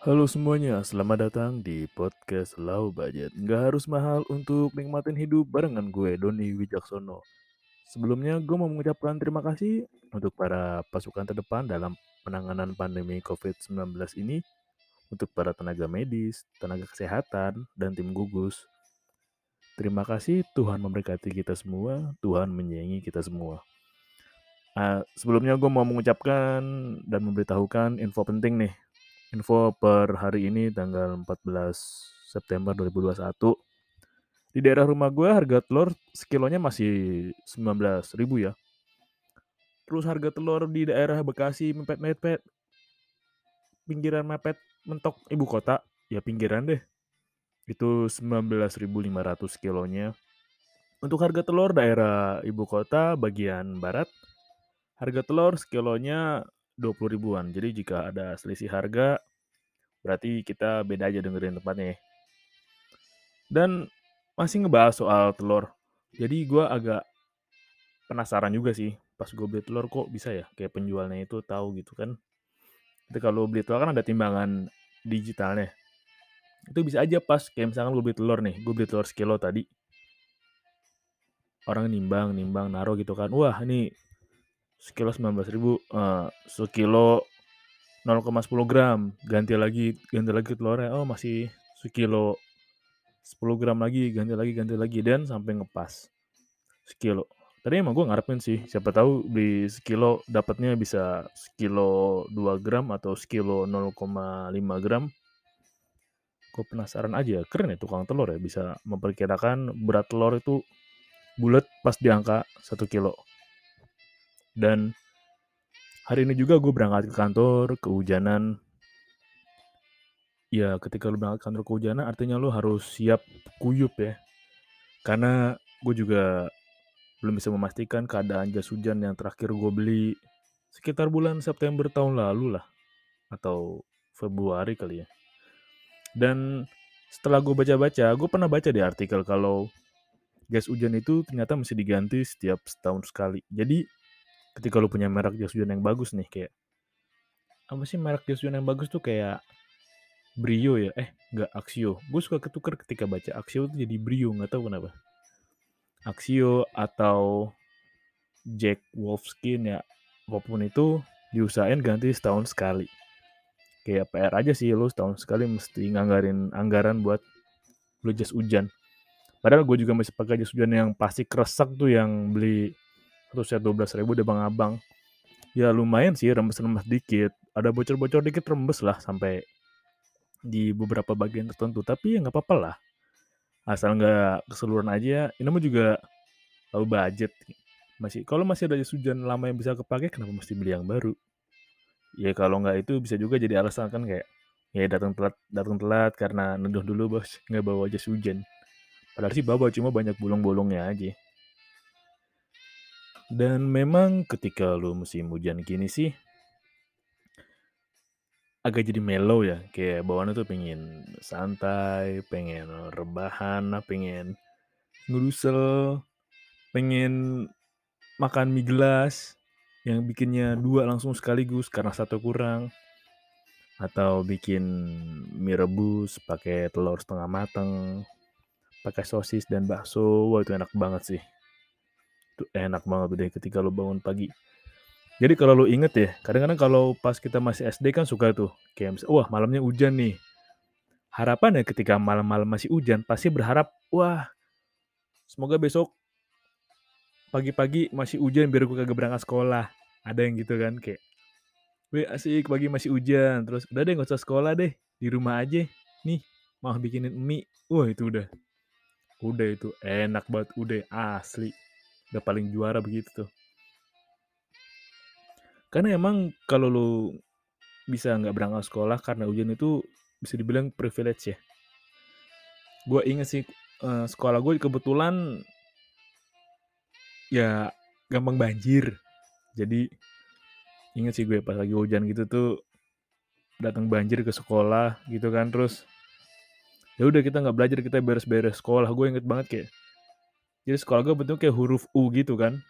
Halo semuanya, selamat datang di podcast Low Budget. Nggak harus mahal untuk nikmatin hidup barengan gue, Doni Wijaksono. Sebelumnya, gue mau mengucapkan terima kasih untuk para pasukan terdepan dalam penanganan pandemi COVID-19 ini, untuk para tenaga medis, tenaga kesehatan, dan tim gugus. Terima kasih Tuhan memberkati kita semua, Tuhan menyayangi kita semua. Uh, sebelumnya gue mau mengucapkan dan memberitahukan info penting nih info per hari ini tanggal 14 September 2021. Di daerah rumah gue harga telur sekilonya masih 19 ribu ya. Terus harga telur di daerah Bekasi mepet-mepet. Pinggiran mepet mentok ibu kota. Ya pinggiran deh. Itu 19.500 kilonya. Untuk harga telur daerah ibu kota bagian barat, harga telur sekilonya 20 ribuan. Jadi jika ada selisih harga, berarti kita beda aja dengerin tempatnya ya. Dan masih ngebahas soal telur. Jadi gue agak penasaran juga sih. Pas gue beli telur kok bisa ya kayak penjualnya itu tahu gitu kan. Tapi kalau beli telur kan ada timbangan digitalnya. Itu bisa aja pas kayak misalkan gue beli telur nih. Gue beli telur sekilo tadi. Orang nimbang, nimbang, naruh gitu kan. Wah ini sekilo 19 ribu uh, sekilo 0,10 gram. Ganti lagi ganti lagi telurnya. Oh masih sekilo 10 gram lagi. Ganti lagi ganti lagi. Dan sampai ngepas sekilo. Tadi emang gue ngarepin sih siapa tahu beli sekilo dapatnya bisa sekilo 2 gram atau sekilo 0,5 gram. Gue penasaran aja keren ya tukang telur ya bisa memperkirakan berat telur itu bulat pas di angka 1 kilo dan hari ini juga gue berangkat ke kantor, kehujanan. Ya, ketika lu berangkat ke kantor kehujanan, artinya lu harus siap kuyup ya. Karena gue juga belum bisa memastikan keadaan jas hujan yang terakhir gue beli sekitar bulan September tahun lalu lah. Atau Februari kali ya. Dan setelah gue baca-baca, gue pernah baca di artikel kalau gas hujan itu ternyata mesti diganti setiap setahun sekali. Jadi ketika lu punya merek jas hujan yang bagus nih kayak apa sih merek jas hujan yang bagus tuh kayak Brio ya? Eh nggak Axio. Gue suka ketukar ketika baca Axio tuh jadi Brio nggak tahu kenapa. Axio atau Jack Wolfskin ya apa pun itu diusahain ganti setahun sekali. Kayak PR aja sih lu setahun sekali mesti nganggarin anggaran buat beli jas hujan padahal gue juga masih pakai jas hujan yang pasti kresek tuh yang beli satu set dua belas ribu deh bang abang. Ya lumayan sih rembes-rembes dikit. Ada bocor-bocor dikit rembes lah sampai di beberapa bagian tertentu. Tapi ya nggak apa-apa lah. Asal nggak keseluruhan aja ini mah juga tahu budget. Masih kalau masih ada jas hujan lama yang bisa kepake kenapa mesti beli yang baru? Ya kalau nggak itu bisa juga jadi alasan kan kayak ya datang telat datang telat karena neduh dulu bos. Nggak bawa jas hujan padahal sih bawa cuma banyak bolong-bolongnya aja dan memang ketika lu musim hujan gini sih agak jadi mellow ya. Kayak bawaannya tuh pengen santai, pengen rebahan, pengen ngerusel, pengen makan mie gelas yang bikinnya dua langsung sekaligus karena satu kurang. Atau bikin mie rebus pakai telur setengah mateng, pakai sosis dan bakso. Wah itu enak banget sih itu enak banget deh ketika lo bangun pagi. Jadi kalau lo inget ya, kadang-kadang kalau pas kita masih SD kan suka tuh, kayak misalnya, wah malamnya hujan nih. harapan ya ketika malam-malam masih hujan, pasti berharap, wah semoga besok pagi-pagi masih hujan biar gue kagak berangkat sekolah. Ada yang gitu kan, kayak, wih asik pagi masih hujan, terus udah deh gak usah sekolah deh, di rumah aja. Nih, mau bikinin mie. Wah itu udah. Udah itu, enak banget, udah asli. Udah paling juara begitu tuh. Karena emang kalau lu bisa nggak berangkat sekolah karena hujan itu bisa dibilang privilege ya. Gue inget sih uh, sekolah gue kebetulan ya gampang banjir. Jadi inget sih gue pas lagi hujan gitu tuh datang banjir ke sekolah gitu kan terus ya udah kita nggak belajar kita beres-beres sekolah gue inget banget kayak jadi sekolah gue bentuknya kayak huruf U gitu kan.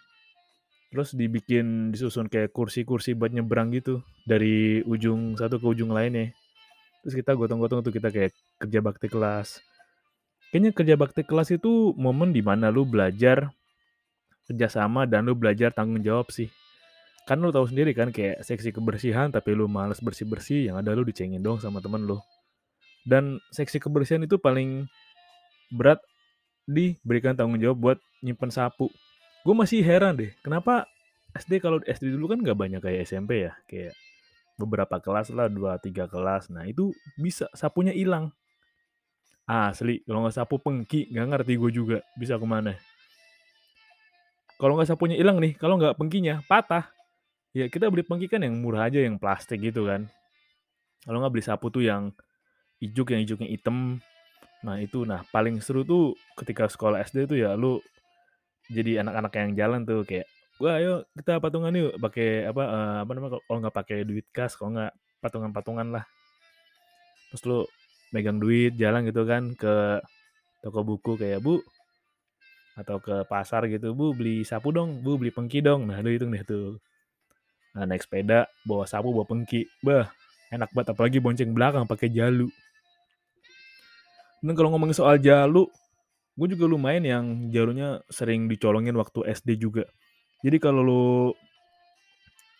Terus dibikin disusun kayak kursi-kursi buat nyebrang gitu dari ujung satu ke ujung lainnya. Terus kita gotong-gotong tuh kita kayak kerja bakti kelas. Kayaknya kerja bakti kelas itu momen di mana lu belajar kerjasama dan lu belajar tanggung jawab sih. Kan lu tahu sendiri kan kayak seksi kebersihan tapi lu males bersih bersih yang ada lu dicengin dong sama temen lu. Dan seksi kebersihan itu paling berat diberikan tanggung jawab buat nyimpen sapu. Gue masih heran deh kenapa SD kalau SD dulu kan nggak banyak kayak SMP ya kayak beberapa kelas lah dua tiga kelas. Nah itu bisa sapunya hilang. Asli kalau nggak sapu pengki nggak ngerti gue juga bisa ke mana. Kalau nggak sapunya hilang nih kalau nggak pengkinya patah. Ya kita beli pengki kan yang murah aja yang plastik gitu kan. Kalau nggak beli sapu tuh yang ijuk yang ijuknya hitam nah itu. Nah paling seru tuh ketika sekolah SD tuh ya lu jadi anak-anak yang jalan tuh kayak wah ayo kita patungan yuk pakai apa uh, apa namanya kalau nggak pakai duit kas kalau nggak patungan-patungan lah. Terus lu megang duit jalan gitu kan ke toko buku kayak bu atau ke pasar gitu bu beli sapu dong bu beli pengki dong. Nah lu hitung deh tuh. Nah naik sepeda bawa sapu bawa pengki. Bah enak banget apalagi bonceng belakang pakai jalu dan kalau ngomongin soal jalu gue juga lumayan yang jalurnya sering dicolongin waktu SD juga. Jadi kalau lo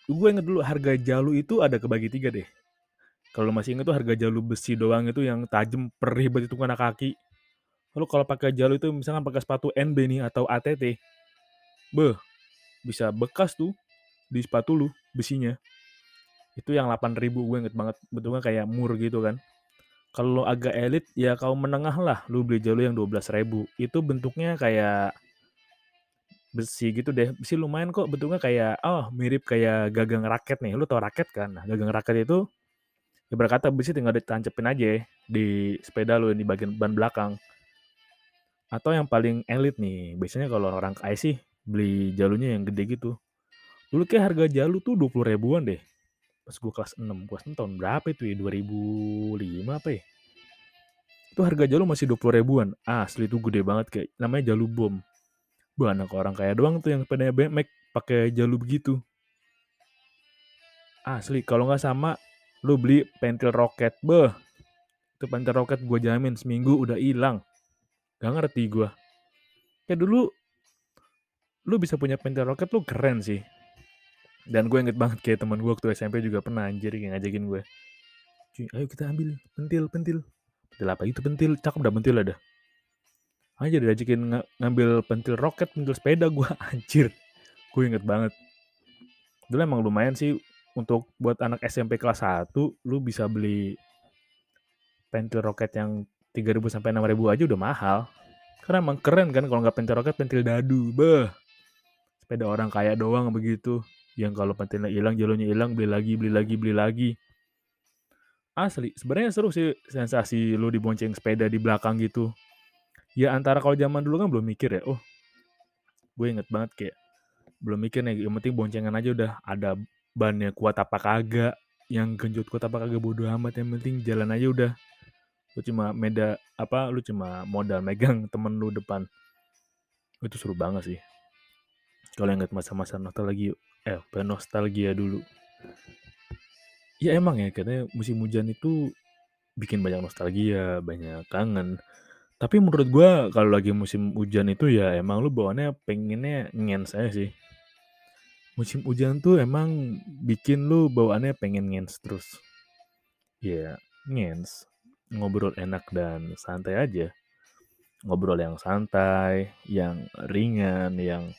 gue inget dulu harga jalu itu ada kebagi tiga deh. Kalau masih inget tuh harga jalu besi doang itu yang tajam perih banget itu kena kaki. Lalu kalau pakai jalu itu misalkan pakai sepatu NB nih atau ATT, beh bisa bekas tuh di sepatu lu besinya. Itu yang 8000 gue inget banget, betulnya kayak mur gitu kan kalau agak elit ya kau menengah lah. Lu beli jalu yang 12 ribu. Itu bentuknya kayak besi gitu deh. Besi lumayan kok. Bentuknya kayak oh mirip kayak gagang raket nih. Lu tau raket kan? Nah, gagang raket itu ya berkata besi tinggal ditancepin aja di sepeda lu di bagian ban belakang. Atau yang paling elit nih biasanya kalau orang kaya sih beli jalunya yang gede gitu. Dulu kayak harga jalu tuh 20 ribuan deh pas gue kelas 6 kelas 6 tahun berapa itu ya? 2005 apa ya? Itu harga jalu masih 20 ribuan. Asli itu gede banget kayak namanya jalu bom. Bu anak orang kaya doang tuh yang sepedanya BMX pakai jalu begitu. Asli kalau nggak sama lu beli pentil roket. Beh itu pentil roket gue jamin seminggu udah hilang. Gak ngerti gue kayak dulu lu bisa punya pentil roket lu keren sih dan gue inget banget kayak teman gue waktu SMP juga pernah anjir yang ngajakin gue. Cuy ayo kita ambil pentil pentil. Pentil apa itu? Pentil cakep dah pentil ada aja diajakin ng ngambil pentil roket pentil sepeda gue anjir. Gue inget banget. Dulu emang lumayan sih untuk buat anak SMP kelas 1 lu bisa beli pentil roket yang 3000 sampai 6000 aja udah mahal. Karena emang keren kan kalau nggak pentil roket pentil dadu beh. Sepeda orang kaya doang begitu yang kalau pentilnya hilang jalurnya hilang beli lagi beli lagi beli lagi. Asli sebenarnya seru sih sensasi lu dibonceng sepeda di belakang gitu. Ya antara kalau zaman dulu kan belum mikir ya. Oh gue inget banget kayak belum mikir nih yang penting boncengan aja udah. Ada bannya kuat apa kagak yang genjot kuat apa kagak bodo amat. Yang penting jalan aja udah. Lu cuma meda apa lu cuma modal megang temen lu depan. Itu seru banget sih. Kalau inget masa-masa nostalgia eh nostalgia dulu? Ya emang ya katanya musim hujan itu bikin banyak nostalgia banyak kangen. Tapi menurut gue kalau lagi musim hujan itu ya emang lu bawaannya pengennya ngens saya sih. Musim hujan tuh emang bikin lu bawaannya pengen ngens terus. Ya ngens ngobrol enak dan santai aja. Ngobrol yang santai, yang ringan, yang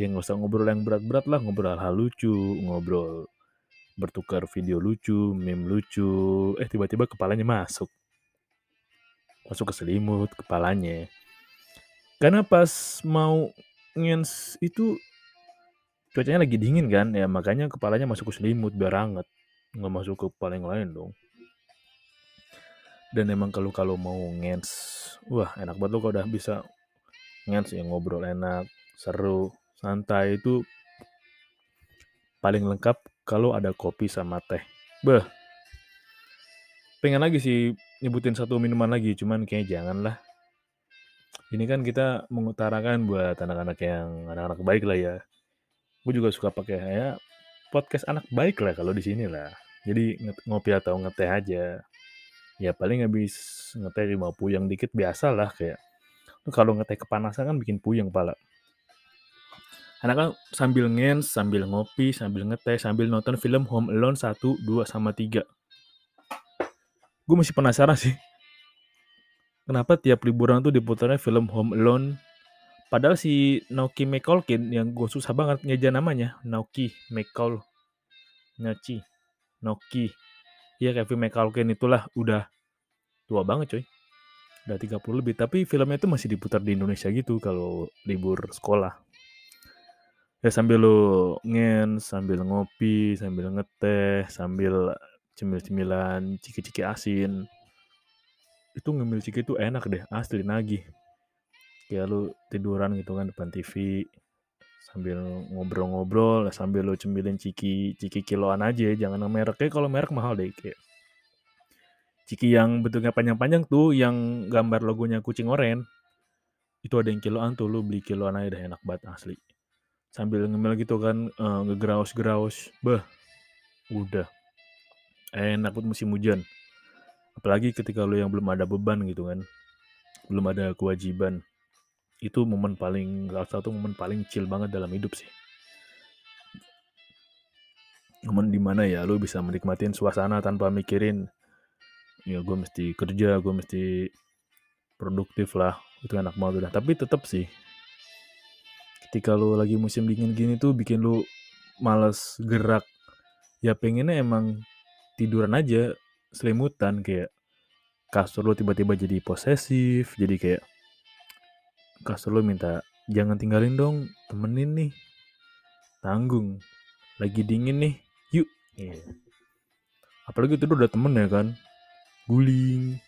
yang nggak usah ngobrol yang berat-berat lah, ngobrol hal lucu, ngobrol bertukar video lucu, meme lucu, eh tiba-tiba kepalanya masuk. Masuk ke selimut kepalanya. Karena pas mau ngens itu cuacanya lagi dingin kan, ya makanya kepalanya masuk ke selimut biar hangat. Nggak masuk ke kepala yang lain dong. Dan emang kalau kalau mau ngens, wah enak banget lo kalau udah bisa ngens ya ngobrol enak, seru, santai itu paling lengkap kalau ada kopi sama teh. Beh, pengen lagi sih nyebutin satu minuman lagi, cuman kayaknya jangan lah. Ini kan kita mengutarakan buat anak-anak yang anak-anak baik lah ya. Gue juga suka pakai ya podcast anak baik lah kalau di sini lah. Jadi ngopi atau ngeteh aja. Ya paling habis ngeteh mau puyeng dikit biasa lah kayak. Kalau ngeteh kepanasan kan bikin puyeng pala. Anak kan sambil ngens, sambil ngopi, sambil ngeteh, sambil nonton film Home Alone 1, 2, sama 3. Gue masih penasaran sih. Kenapa tiap liburan tuh diputarnya film Home Alone Padahal si Naoki McCulkin yang gue susah banget ngeja namanya. Naoki McCall. Nachi. Noki. Iya Kevin McCulkin itulah udah tua banget coy. Udah 30 lebih. Tapi filmnya itu masih diputar di Indonesia gitu kalau libur sekolah. Ya sambil lo ngen, sambil ngopi, sambil ngeteh, sambil cemil-cemilan, ciki-ciki asin. Itu ngemil ciki itu enak deh, asli nagih. Kayak lu tiduran gitu kan depan TV sambil ngobrol-ngobrol sambil lu cemilin ciki ciki kiloan aja jangan mereknya. Kalau merek mahal deh kayak ciki yang bentuknya panjang-panjang tuh yang gambar logonya kucing oren itu ada yang kiloan tuh lu beli kiloan aja dah enak banget asli sambil ngemil gitu kan uh, ngegeraus-geraus bah udah. Enak buat musim hujan. Apalagi ketika lu yang belum ada beban gitu kan. Belum ada kewajiban. Itu momen paling salah satu momen paling chill banget dalam hidup sih. Momen di mana ya lu bisa menikmatin suasana tanpa mikirin ya gue mesti kerja gue mesti produktif lah. Itu enak banget udah. Tapi tetap sih ketika lu lagi musim dingin gini tuh bikin lu males gerak. Ya pengennya emang tiduran aja selimutan kayak kasur lu tiba-tiba jadi posesif jadi kayak kasur lu minta jangan tinggalin dong temenin nih tanggung lagi dingin nih yuk. Yeah. apalagi itu udah temen ya kan guling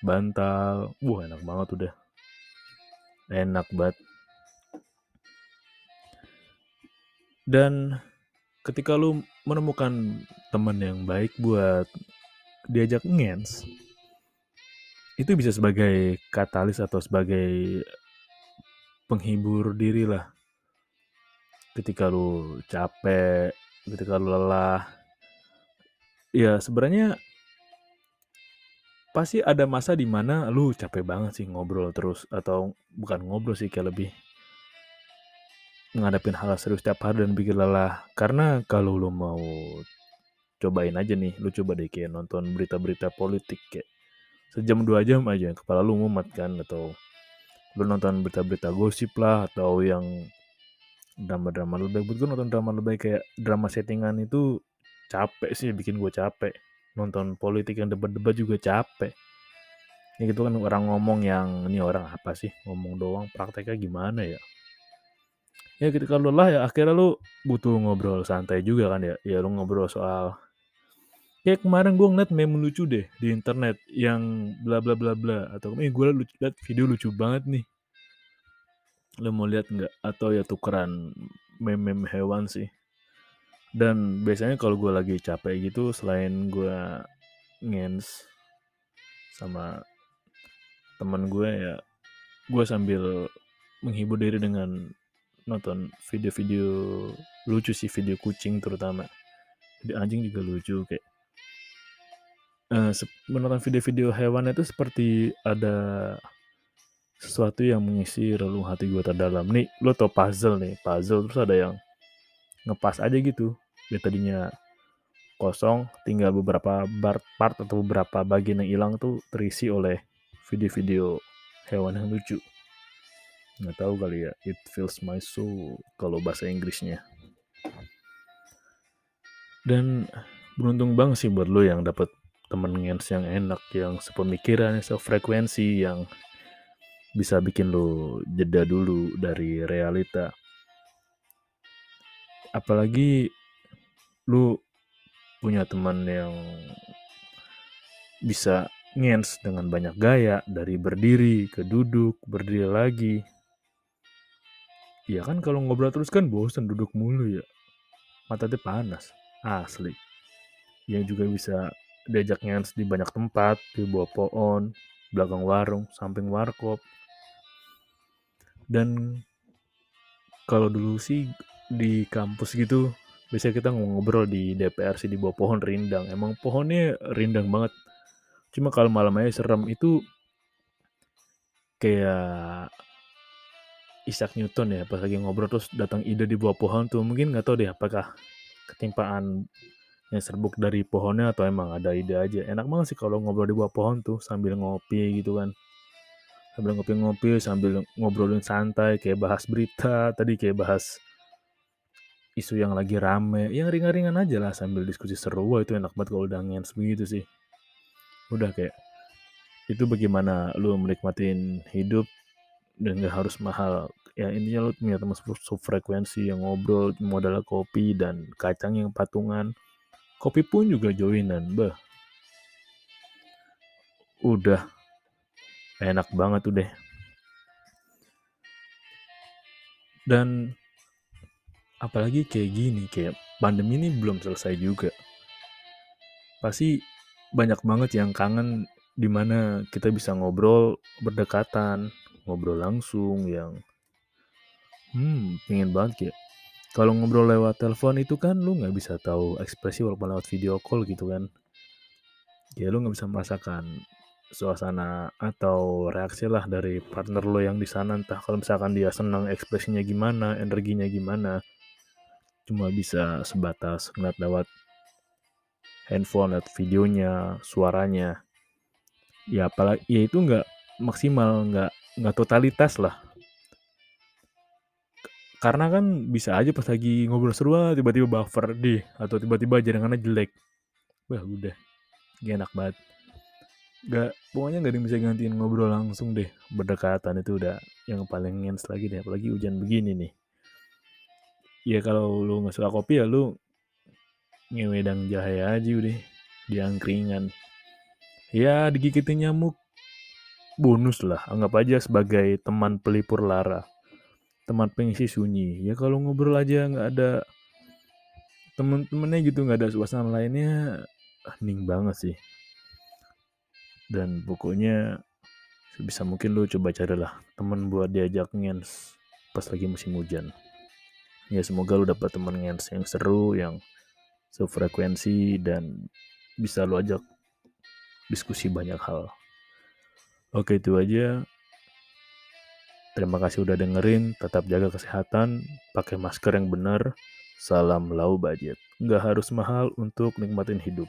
bantal wah enak banget udah. Enak banget dan ketika lu menemukan teman yang baik buat diajak ngens itu bisa sebagai katalis atau sebagai penghibur diri lah. Ketika lu capek ketika lu lelah ya sebenarnya pasti ada masa di mana lu capek banget sih ngobrol terus atau bukan ngobrol sih kayak lebih ngadapin hal serius setiap hari dan bikin lelah. Karena kalau lu mau cobain aja nih lu coba deh kayak nonton berita-berita politik kayak sejam dua jam aja kepala lu mumet kan atau lu nonton berita-berita gosip lah atau yang drama-drama lebih baik. Gue nonton drama lebih kayak drama settingan itu capek sih bikin gue capek. Nonton politik yang debat-debat juga capek. Ya gitu kan orang ngomong yang ini orang apa sih? Ngomong doang prakteknya gimana ya ya ketika lu lah ya akhirnya lu butuh ngobrol santai juga kan ya. Ya lu ngobrol soal kayak kemarin gue ngeliat meme lucu deh di internet yang bla bla bla bla atau eh gue liat video lucu banget nih. Lo mau lihat nggak? Atau ya tukeran meme meme hewan sih. Dan biasanya kalau gue lagi capek gitu selain gue ngens sama teman gue ya gue sambil menghibur diri dengan nonton video-video lucu sih video kucing terutama video anjing juga lucu kayak uh, menonton video-video hewan itu seperti ada sesuatu yang mengisi relung hati gue terdalam. Nih, lo tau puzzle nih, puzzle terus ada yang ngepas aja gitu. Ya tadinya kosong, tinggal beberapa bar part atau beberapa bagian yang hilang tuh terisi oleh video-video hewan yang lucu. Nggak tahu kali ya, it feels my soul kalau bahasa Inggrisnya. Dan beruntung banget sih buat lo yang dapat temen ngens yang enak, yang sepemikiran, yang sefrekuensi, yang bisa bikin lo jeda dulu dari realita. Apalagi lu punya teman yang bisa ngens dengan banyak gaya dari berdiri ke duduk, berdiri lagi. Ya kan kalau ngobrol terus kan bosan duduk mulu ya. Mata tuh panas, asli. Yang juga bisa diajak ngens di banyak tempat, di bawah pohon, belakang warung, samping warkop. Dan kalau dulu sih di kampus gitu biasanya kita ngobrol di DPR sih di bawah pohon rindang emang pohonnya rindang banget cuma kalau malam aja serem itu kayak Isaac Newton ya pas lagi ngobrol terus datang ide di bawah pohon tuh mungkin nggak tahu deh apakah ketimpaan yang serbuk dari pohonnya atau emang ada ide aja enak banget sih kalau ngobrol di bawah pohon tuh sambil ngopi gitu kan sambil ngopi-ngopi sambil ngobrolin santai kayak bahas berita tadi kayak bahas isu yang lagi rame, yang ringan-ringan aja lah sambil diskusi seru. Itu enak banget kalau udah ngens begitu sih. Udah kayak itu bagaimana lu menikmatin hidup dan gak harus mahal. Ya intinya lu punya teman frekuensi yang ngobrol modal kopi dan kacang yang patungan. Kopi pun juga joinan, bah. Udah enak banget tuh deh. Dan apalagi kayak gini kayak pandemi ini belum selesai juga pasti banyak banget yang kangen di mana kita bisa ngobrol berdekatan ngobrol langsung yang hmm pengen banget kayak kalau ngobrol lewat telepon itu kan lu nggak bisa tahu ekspresi walaupun lewat video call gitu kan. Ya lu nggak bisa merasakan suasana atau reaksi lah dari partner lo yang di sana. Entah kalau misalkan dia senang ekspresinya gimana energinya gimana. Cuma bisa sebatas ngeliat lewat handphone, lihat videonya, suaranya. Ya apalagi ya itu nggak maksimal, nggak nggak totalitas lah. Karena kan bisa aja pas lagi ngobrol seru ah, tiba-tiba buffer deh atau tiba-tiba jaringannya jelek. Wah udah, gak enak banget. Gak, pokoknya gak ada bisa gantiin ngobrol langsung deh. Berdekatan itu udah yang paling ngens lagi deh. Apalagi hujan begini nih ya kalau lu nggak suka kopi ya lu ngewedang jahe aja udah di angkringan ya digigitin nyamuk bonus lah anggap aja sebagai teman pelipur lara teman pengisi sunyi. Ya kalau ngobrol aja nggak ada temen-temennya gitu nggak ada suasana lainnya hening banget sih. Dan pokoknya sebisa mungkin lu coba carilah temen buat diajak ngens pas lagi musim hujan. Ya semoga lu dapat temen yang seru yang sefrekuensi dan bisa lu ajak diskusi banyak hal oke itu aja. Terima kasih udah dengerin tetap jaga kesehatan pakai masker yang benar. Salam lau budget. Nggak harus mahal untuk nikmatin hidup